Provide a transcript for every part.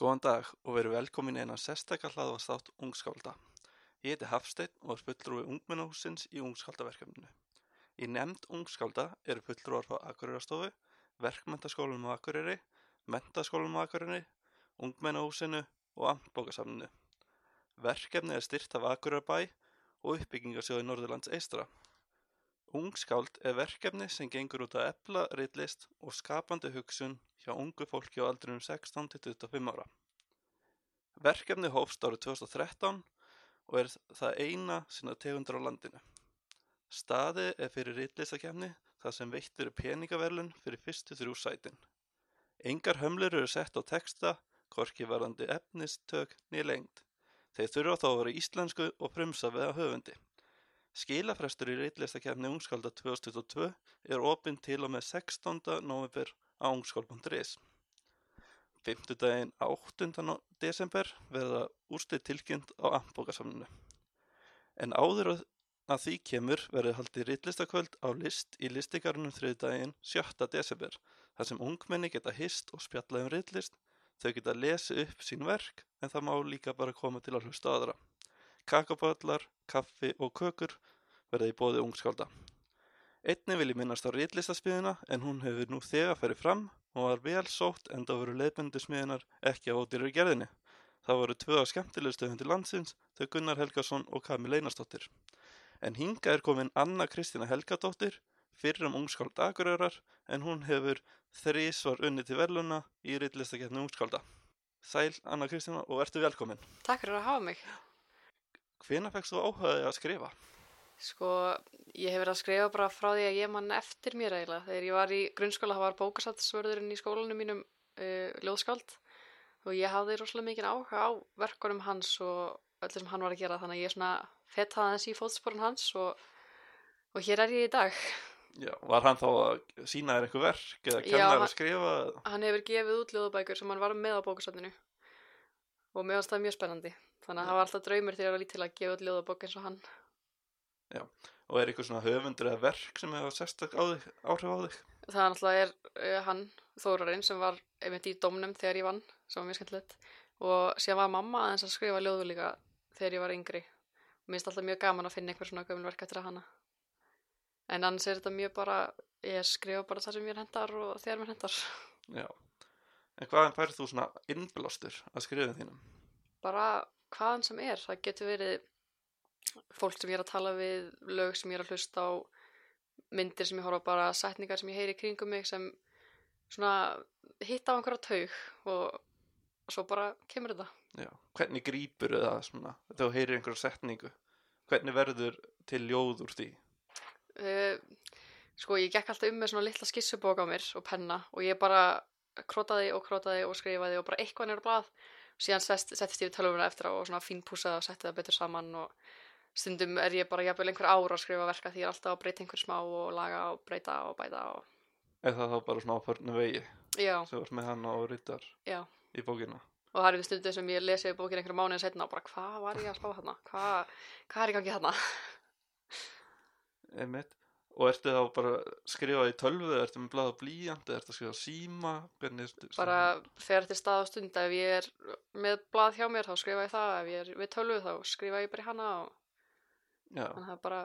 Góðan dag og veru velkomin í einan sérstakka hlaðvarsþátt Ungskálda. Ég heiti Hafsteinn og er fulltrúi Ungmennahúsins í Ungskáldaverkefninu. Í nefnd Ungskálda eru fulltrúar frá Akureyrastofu, Verkmentaskólanum á Akureyri, Mentaskólanum á Akureyri, Ungmennahúsinu og Amtbókasafninu. Verkefni er styrt af Akureyrabæ og uppbyggingarsjóði Norðurlands eistra. Ungskáld er verkefni sem gengur út að efla ritlist og skapandi hugsun hjá ungu fólki á aldrinum 16 til 25 ára. Verkefni hófst árið 2013 og er það eina sinna tegundur á landinu. Staði er fyrir ritlistakefni þar sem veitt eru peningaverlun fyrir fyrstu þrjú sætin. Engar hömlur eru sett á texta, korki varandi efnistök niður lengt. Þeir þurfa þá að vera íslensku og prumsa við að höfundi. Skilafrestur í reitlistakefni Ungskálda 2022 er opinn til og með 16. november á ungskál.is. Fymtudaginn 8. desember verða úrstið tilkynnt á Ambókasamninu. En áður að því kemur verður haldið reitlistakvöld á list í listikarunum þriðdaginn 7. desember þar sem ungmenni geta hist og spjalla um reitlist, þau geta lesið upp sín verk en það má líka bara koma til að hlusta aðra. Kakaböllar, kaffi og kökur verða í bóði ungskálda. Einni vil ég minnast á reitlistaspiðina en hún hefur nú þegar ferið fram og var vel sótt en það voru leiðbendu smiðinar ekki á ódýrar gerðinni. Það voru tvö af skemmtilegstöðundi landsins, þau Gunnar Helgason og Kamil Einarsdóttir. En hinga er komin Anna Kristina Helgadóttir, fyrir um ungskáld Akureyrar, en hún hefur þrísvar unni til verluna í reitlistakefni ungskálda. Sæl Anna Kristina og ertu velkomin. Takk fyrir að hafa mig. Hvena fegst þú áhugaði að skrifa? Sko, ég hef verið að skrifa bara frá því að ég mann eftir mér eiginlega. Þegar ég var í grunnskóla, það var bókasatsvörðurinn í skólanum mínum uh, ljóðskáld og ég hafði rosalega mikið áhuga á verkunum hans og öllu sem hann var að gera þannig að ég svona fettaði hans í fótsporun hans og, og hér er ég í dag. Já, var hann þá að sína þér eitthvað verk eða kenna þér að skrifa? Hann hefur gefið út ljóðabækur sem hann var með á bókasatsinu og mér finnst það mjög spennandi. Þannig að það var alltaf draumur þegar ég var lítil að gefa út ljóðabók eins og hann. Já, og er eitthvað svona höfundur eða verk sem hefur sérstak á þig, áhrif á þig? Það er náttúrulega er uh, hann, Þórarinn, sem var einmitt í domnum þegar ég vann, sem var mjög skemmtilegt. Og síðan var mamma aðeins að skrifa ljóðu líka þegar ég var yngri. Og mér finnst alltaf mjög gaman að finna einhver svona gömul verk eftir að hana. En annars er þetta mjög bara, ég skrifa bara það sem mér hendar og þegar mér hendar. Já, en hvaðan færð þú svona innblástur að skrifa þínum? Bara hvaðan sem er, það getur verið fólk sem ég er að tala við, lög sem ég er að hlusta á, myndir sem ég horfa bara, setningar sem ég heyri kringum mig sem svona hitta á einhverja taug og svo bara kemur þetta. Já, hvernig grýpur það svona, þegar þú heyrir einhverja setningu, hvernig verður til ljóð úr því? Uh, sko, ég gekk alltaf um með svona litla skissubók á mér og penna og ég bara krótaði og krótaði og skrifaði og bara eitthvað nýra blað og síðan sest, settist ég við tölvuna eftir á og svona fínpúsaði og setti það betur saman og stundum er ég bara jafnvel einhver ára að skrifa verka því ég er alltaf að breyta einhver smá og laga og breyta og bæta og... Er það þá bara svona á förnu vegi? Já. Sem var með hann á ryttar í bókina? Og það er við stundum sem ég lesi í bókina einhverja mánuðin setna og bara hvað var ég að spá þarna? Hvað, hvað er í gangi þarna? Einmitt. Og ertu þá bara skrifað í tölvu, ertu með blað og blíjandi, ertu að skrifa síma, hvernig ertu? Bara fer til stað og stund, ef ég er með blað hjá mér þá skrifa ég það, ef ég er við tölvu þá skrifa ég bara hana og. Þannig að það bara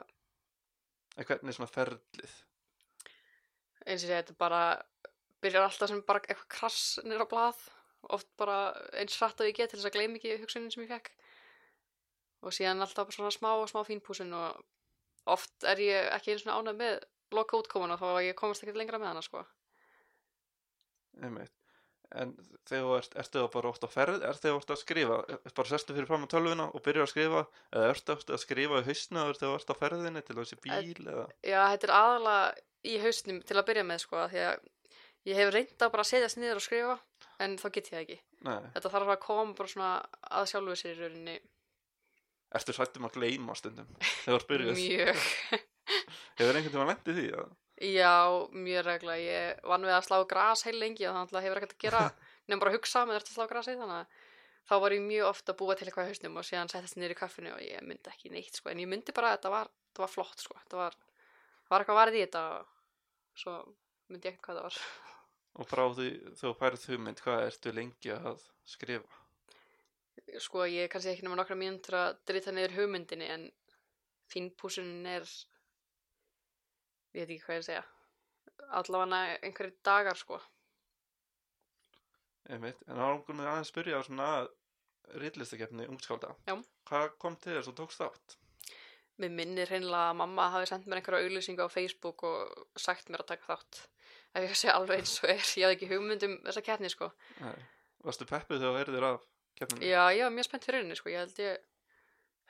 En hvernig er svona ferlið? eins og ég segi, þetta bara byrjar alltaf sem bara eitthvað krass nýra blað, oft bara eins hratt og ég get til þess að gleyma ekki hugsunin sem ég fekk og síðan alltaf bara svona smá og smá fínpúsin og oft er ég ekki eins og ánægð með loka útkomuna þá að ég komast ekki lengra með hana sko. Einmitt. En þegar þú ert, ertu þá bara ótt á ferð, er þegar þú ert að skrifa, bara sestu fyrir fram á tölvuna og byrjar að skrifa, eða ertu að skrifa í hausna þegar þú ert á ferðinni til þessi bíl eða? Já, þetta er aðalega í hausnum til að byrja með sko, því að ég hef reynda bara að setjast niður og skrifa en þá get ég það ekki. Nei. Þetta þarf að koma bara svona að sjálfu sér í rauninni Ertu sættum að gleyma stundum þegar þú ert byrjuð? mjög. Hefur einhvern tíma lendið því? Að... Já, mjög regla. Ég vann við að slá gras heil lengi og þannig að hefur ekkert að gera nefnum bara að hugsa með þetta að slá grasið þannig að þá var ég mjög ofta að búa til eitthvað í hausnum og síðan settist niður í kaffinu og ég myndi ekki neitt sko en ég myndi bara að þetta var, þetta var flott sko þetta var, var eitthvað varðið í þetta og svo myndi ég ekkert hvað það var Og frá því þú færið hugmynd, hvað ertu lengi að skrifa? Sko, ég er kannski ekki nema nokkra mínútur að drita niður hugmyndinni en fínpúsunin er, ég veit ekki hvað ég að segja, allavega einhverju dagar sko. Einmitt. En árangur með aðeins spyrja á svona rillistakefni ungskálda. Já. Hvað kom til þess og tókst átt? Mér minnir hreinlega að mamma hafi sendt mér einhverja auglýsingu á Facebook og sagt mér að taka þátt. Ef ég sé alveg eins og er, ég hafði ekki hugmynd um þessa keppni sko. Nei. Varstu peppuð þegar þú heyrðir af keppninu? Já, ég var mjög spennt fyrir henni sko, ég held ég,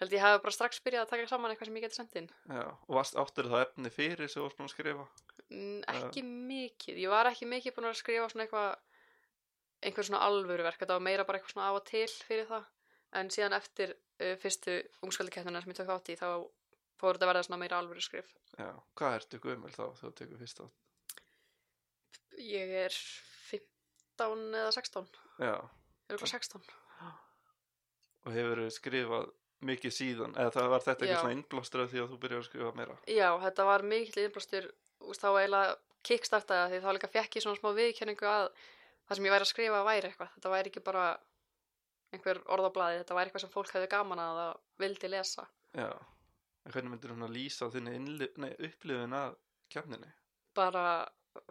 held ég hafi bara strax byrjað að taka saman eitthvað sem ég geti sendt inn. Já. Og varst áttur það efni fyrir sem þú varst búin að skrifa? Mm, Ekki mikið, ég var ekki mikið búin að skrifa svona eitthvað, einhver svona alvöruverk, þetta var meira bara eitthvað svona á og til fyrir það. En síðan eftir uh, fyrstu ungskaldikeppnina sem ég tók þátt í, þá fór þetta að verða svona meira alvöru skrif. Já. Hvað ertu gömul þá þegar þú tekur fyrst átt? Ég er 15 eða 16, Já. er eitthvað 16. Og hefur skrifað mikið síðan? Eða það var þetta eitthvað svona innblástur af því að þú byrjar að skrifa meira? Já, þetta var mikill innblástur þá eiginlega kickstartaði því þá líka fekk ég svona smá viðkenningu að það sem ég væri að skrifa væri eitthvað. Þetta væri ekki bara einhver orð á blaði, þetta væri eitthvað sem fólk hefði gaman að það vildi lesa. Já. En hvernig myndir hún að lýsa þinni. Nei, upplifin að keppninni? Bara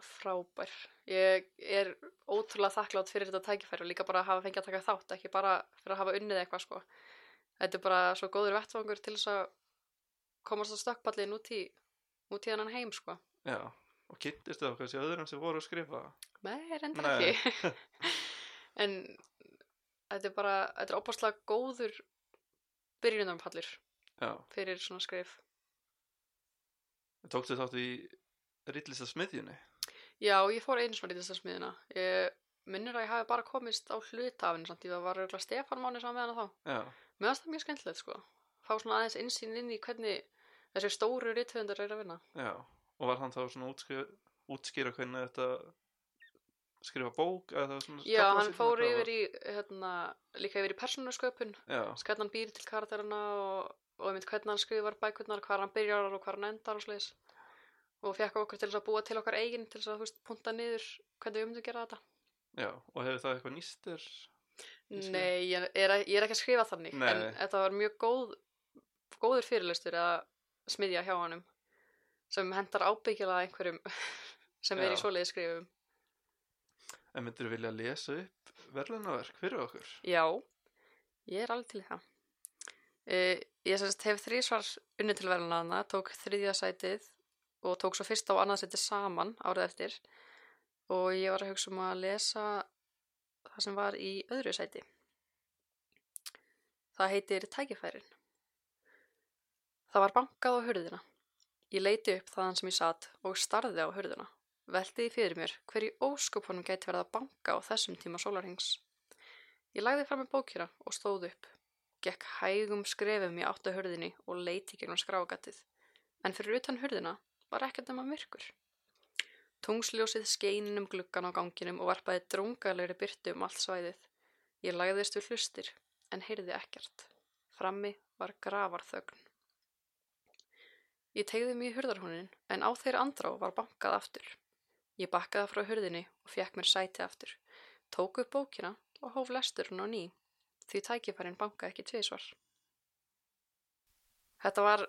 frábær. Ég er ótrúlega þakklátt fyrir þetta tækifæri og líka bara að hafa fengið að taka þátt, ekki bara fyrir að hafa unnið eitthvað sko. Þetta er bara svo góður vettvangur til þess að komast á stökkpallin út í, út í hennan heim sko. Já. Og kynntist það kannski öðrum sem voru að skrifa? Nei, reyndar Nei. ekki. en þetta er bara, þetta er óbúrslega góður byrjunarpallur Já. fyrir svona skrif. Tókstu þátt í rillista smiðjunni? Já, ég fór í þessa smiðina. Ég minnir að ég hafi bara komist á hlutafinu samt, ég var örgulega Stefán Máni saman með hana þá. Já. Mér finnst það mjög skemmtilegt sko. Fá svona aðeins insýn inn í hvernig þessi stóru rithöfundar er að vinna. Já. Og var hann þá svona útskýra, útskýra hvernig þetta skrifa bók Já, hann fór hvað yfir í, hérna, líka yfir í persónusköpun, Já. hvernig hann býr til karakterina og, og einmitt hvernig hann skrifar bækurnar, hvar hann byrjar og hvar hann endar og sliðis. Og fekk okkur til að búa til okkar eigin, til að, þú veist, punta niður hvernig við umtum gera þetta. Já. Og hefur það eitthvað nýst þér? Ég skil. Nei, ég er, ég er ekki að skrifa þannig, Nei. en þetta var mjög góð, góður fyrirlustur að smiðja hjá honum, sem hendar ábyggilega einhverjum sem er Já. í svoleiði skrifum. En myndir vilja lesa upp verðlunaverk fyrir okkur? Já, ég er alveg til það. Uh, ég semst hef þrísvar unni til verðunana, tók þriðja sætið og tók svo fyrst á annað sætið saman árið eftir og ég var að hugsa um að lesa það sem var í öðru sæti. Það heitir Tækifærin. Það var bankað á hurðina. Ég leiti upp þaðan sem ég satt og starði á hurðina. Veltiði fyrir mér hverju óskupunum gæti verið að banka á þessum tíma sólarhengs. Ég lagði fram með bókjara og stóð upp. Gekk hægum skrefum í áttu hurðinni og leiti gegnum skrágatið. En fyrir utan hurðina var ekkert nema myrkur. Tungsljósið skeinin um gluggan á ganginum og varpaði drungalegri byrtu um allt svæðið. Ég lagðist við hlustir, en heyrði ekkert. Frammi var gravarþögn. Ég tegði mig í hurðarhúnin, en á þeirra andrá var bankað aftur. Ég bakkaði frá hurðinni og fekk mér sæti aftur. Tók upp bókina og hóf lestur hún á ný, því tækifærin bankaði ekki tvisvar. Þetta var,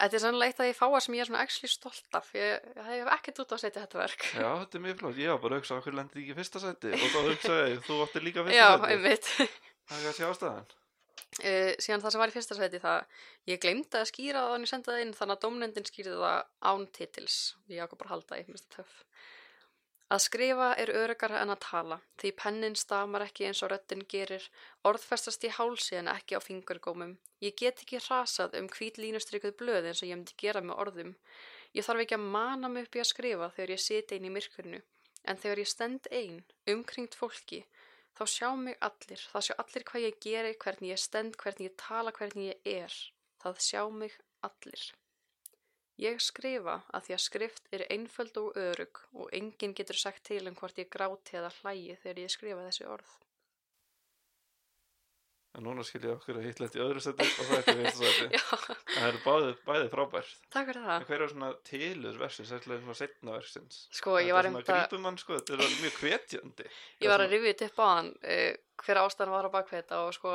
þetta er sannlega eitt að ég fáa sem ég er svona actually stolt af. Ég, ég hef ekkert út á að setja þetta verk. Já, þetta er mjög flott. Ég var bara að hugsa okkur lendi ekki í fyrsta sæti og þá hugsaði ég, þú átti líka fyrsta Já, sæti. einmitt. Það er kannski ástæðan. Uh, síðan það sem var í fyrsta sæti það ég glemdi að skýra það en ég sendi það inn þannig að dómnendin skýrði það án titils ég ákvað bara að halda, ég finnst það töff Að skrifa er örugara en að tala því pennin stamar ekki eins og röddin gerir orðfestast í hálsi en ekki á fingurgómum ég get ekki hrasað um hvít línustrikuð blöð eins og ég myndi gera með orðum ég þarf ekki að mana mig upp í að skrifa þegar ég sit ein í myrkurnu en þegar ég stend ein, umkringt fólki þá sjá mig allir, það sjá allir hvað ég geri, hvernig ég stend, hvernig ég tala, hvernig ég er. Það sjá mig allir. Ég skrifa að því að skrift er einföld og örug og enginn getur sagt til um hvort ég gráti eða hlægi þegar ég skrifa þessi orð. En núna skil ég okkur að hitla þetta í öðru seti og þetta er fyrsta seti. Já, En það eru bæði, bæði frábært. takk fyrir En það. hver er svona tilur versins, ætlaði svona setna versins? Sko, ég var Þetta er einmitt svona að, grípumann, sko, þetta er mjög hvetjandi. ég var að rifja þetta upp á hann, uh, hver ástæðan var á bakvið þetta og sko,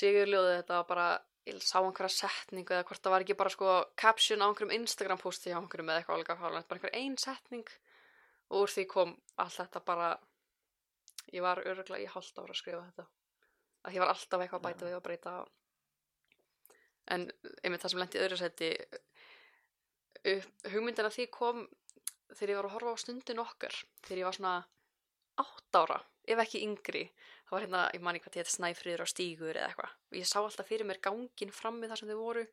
sigurljóðið þetta var bara, ég sá einhverja setningu eða hvort það var ekki bara sko caption á einhverjum Instagram posti hjá einhverjum eða eitthvað alveg bara einhver ein setning. Og úr því kom allt þetta bara, ég var örgulega í hálft ára að skrifa þetta. Að ég var alltaf eitthvað að bæta við og breyta. En einmitt það sem lendi öðru seti upp- hugmyndin að því kom þegar ég var að horfa á stundin okkar þegar ég var svona átt ára ef ekki yngri það var hérna, ég man ekki hvað þetta snæfriður á stígur eða eitthvað. Og ég sá alltaf fyrir mér gangin fram með það sem þau voru.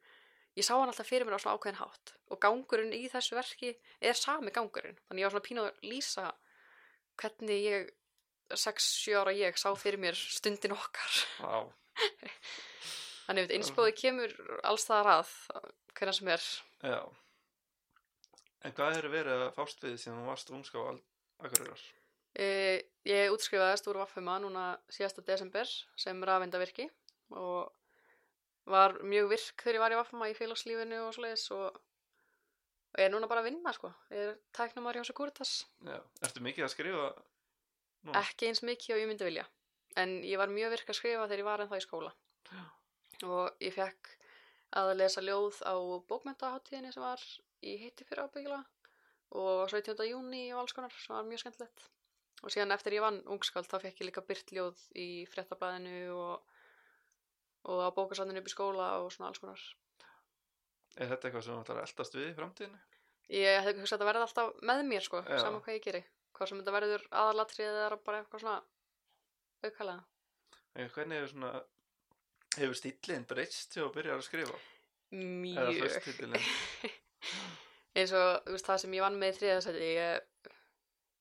Ég sá hann alltaf fyrir mér á svona ákveðin hátt. Og gangurinn í þessu verki er sami gangurinn. Þannig ég var svona pínu að lýsa hvernig ég 6-7 ára ég sá fyrir mér stundin okkar. Vá, þannig að innspóði kemur alls það að hvernig sem er. Já. En hvað hefur verið að fást við síðan hún varst ungská Akureyrar? Uh, ég útskrifaðist úr Vaffema núna síðasta desember sem rafendavirki og var mjög virk þegar ég var í Vaffema í félagslífinu og svoleiðis og, og ég er núna bara að vinna sko. Ég er tæknumar hjá Securitas. Já. Ertu mikið að skrifa núna? Ekki eins mikið og ég myndi vilja. En ég var mjög virk að skrifa þegar ég var ennþá í skóla. Já. Og ég fekk að lesa ljóð á bókmentaháttíðinni sem var í hitti fyrir ábyggilega og 17. júni og alls konar sem var mjög skemmtilegt. Og síðan eftir ég vann ungskald þá fekk ég líka byrt ljóð í fréttablaðinu og, og á bókasafninu upp í skóla og svona alls konar. Er þetta eitthvað sem þú ætlar að eldast við í framtíðinu? Ég hefði hugsað að þetta verði alltaf með mér sko, Já. saman hvað ég geri. Hvað sem þetta verður aðalatrið eða bara eitthvað svona aukalega. En hvernig hefur svona, hefur stílinn breyst til að byrja að skrifa? Mjög. eins og veist, það sem ég vann með í þriðasæti ég,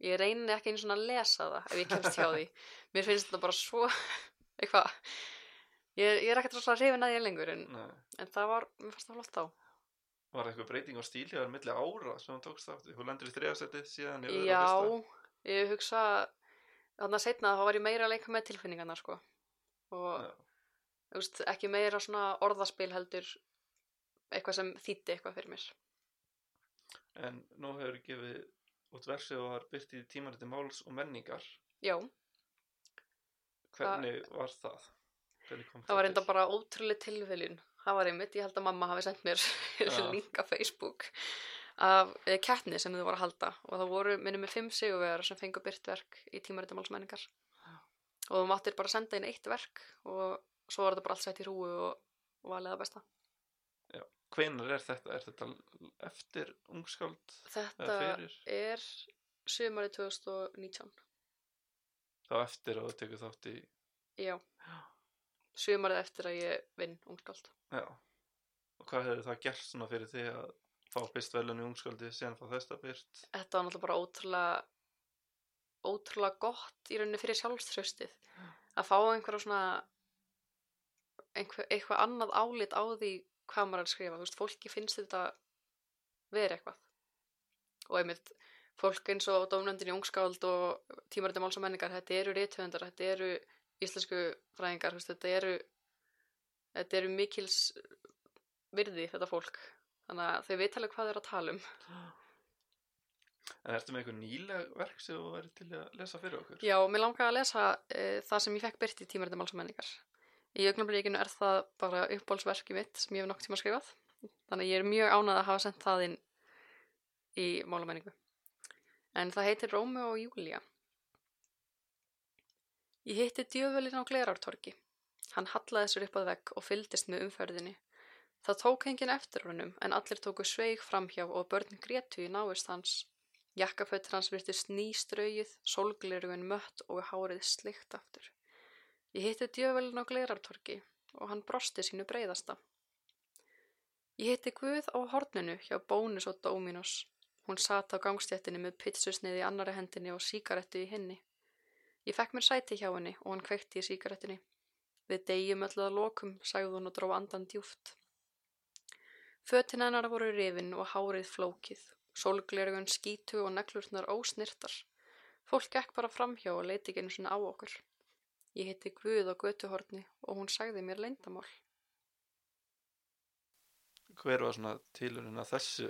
ég reyni ekki einu svona að lesa það ef ég kemst hjá því mér finnst þetta bara svo eitthvað ég, ég er ekkert rosa hrifin að ég lengur en, en það var, mér fannst það flott á Var eitthvað breyting á stíl hjá þér milli ára sem þú tókst í? Þú lendur í þriðasetti síðan í öðru og já, fyrsta? ég hugsa þannig að setna þá var ég meira að leika með tilfinningarnar sko og Já. veist, ekki meira svona orðaspil heldur eitthvað sem þýtti eitthvað fyrir mér En nú hefur gefið út versi og var byrt í tímariti máls og menningar. já, Hvernig var það? Hvernig kom það var enda bara ótrúlega tilviljun. Það var einmitt, ég held að mamma hafi sendt mér Já. link á Facebook af keppni sem þau voru að halda. Og það voru minnum með fimm sigurvegar sem fengu byrtverk í tímaritum alls menningar. Og þú máttir bara senda inn eitt verk og svo var þetta bara allt sett í hrúu og, og valið það besta Hvenær er þetta? Er þetta eftir ungskáld þetta er sumarið 2019 Þá eftir að þú tekur þátt í, já, sumarið eftir að ég vinn ungskáld. Já. Og hvað hefur það gert svona fyrir þig að fá fyrst velun í ungskáldi síðan fá þetta byrt? þetta var náttúrulega bara ótrúlega ótrúlega gott í rauninni fyrir sjálfströstið að fá einhverja svona einhver, eitthvað annað álit á því hvað maður er að skrifa, þú veist, fólki finnst þetta vera eitthvað og einmitt fólk eins og dómnöndin í ungskáld og tímaritum alls og menningar, þetta eru rithöfundar, þetta eru íslensku fræðingar, veist, þetta eru þetta eru mikils virði þetta fólk þannig að þau veit alveg hvað þau eru að tala um En ertu með eitthvað nýleg verk sem þú væri til að lesa fyrir okkur? Já, mér langaði að lesa uh, það sem ég fekk byrt í tímaritum alls og menningar. Í augnablikinu er það bara uppbólsverki mitt sem ég hef nokk tíma skrifað. Þannig að ég er mjög ánað að hafa sendt það inn í málamenningu. En það heitir Rómi og Júlía. Ég hitti djöfulinn á Glerártorki. Hann hallaði sér upp að vegg og fylgdist með umferðinni. Það tók enginn eftir honum en allir tóku sveig framhjá og börn grétu í návist hans. Jakkafötur hans virtist nýstrauið, sólglerugun mött og hárið slikt aftur. Ég hitti djövelin á glerartorki og hann brosti sínu breyðasta. Ég hitti Guð á horninu hjá Bónus og Dóminos. Hún sat á gangstjættinni með pitsusnið í annari hendinni og síkarettu í hinni. Ég fekk mér sæti hjá henni og hann kveikti í síkarettinni. Við degjum öllu að lokum, sagði hún og dró andan djúft. Fötin hennar voru rifin og hárið flókið. Sólglerugun skítu og neglurnar ósnirtar. Fólk gekk bara framhjá og leiti ekki einu sinni á okkur. Ég heiti Guð á götuhorni og hún sagði mér leyndamál. Hver var svona tilurinn að þessu?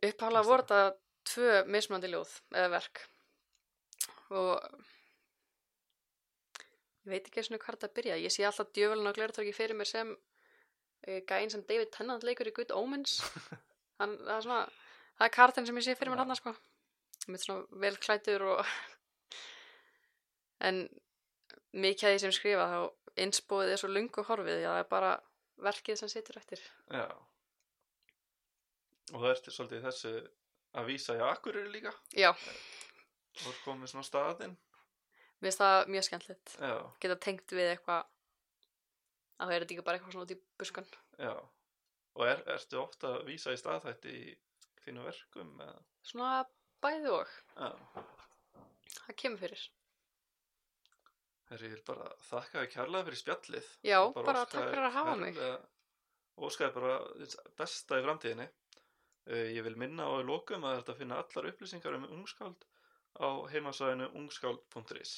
Upphálega Texta. voru þetta tvö mismunandi ljóð eða verk og ég veit ekki svona hvað þetta byrja. Ég sé alltaf djövelin á glertorki fyrir mér sem uh, gæinn sem David Tennant leikur í Good Omens. Hann, það er svona, það er kartin sem ég sé fyrir mér Já. hann sko. Með svona vel klættur og en mikið að því sem skrifa þá innspóið er svo lungu horfið já það er bara verkið sem situr eftir. Já. Og það ertu svolítið þessu að vísa í Akureyri líka Já, og komið svona staðinn. mér finnst það mjög skemmtilegt. Já, geta tengt við eitthvað að það er þetta ekki bara eitthvað svona út í buskan já. Og er, ertu ofta að vísa í staðþætti í þínu verkum? Eða? svona bæði og, Já. það kemur fyrir ég vil bara þakka þér kærlega fyrir spjallið. já, bara, óska takk fyrir að hafa mig Óskaði bara besta í framtíðinni. Uh, ég vil minna á í lokum að þetta finna allar upplýsingar um ungskáld á heimasvæðinu ungskáld.is.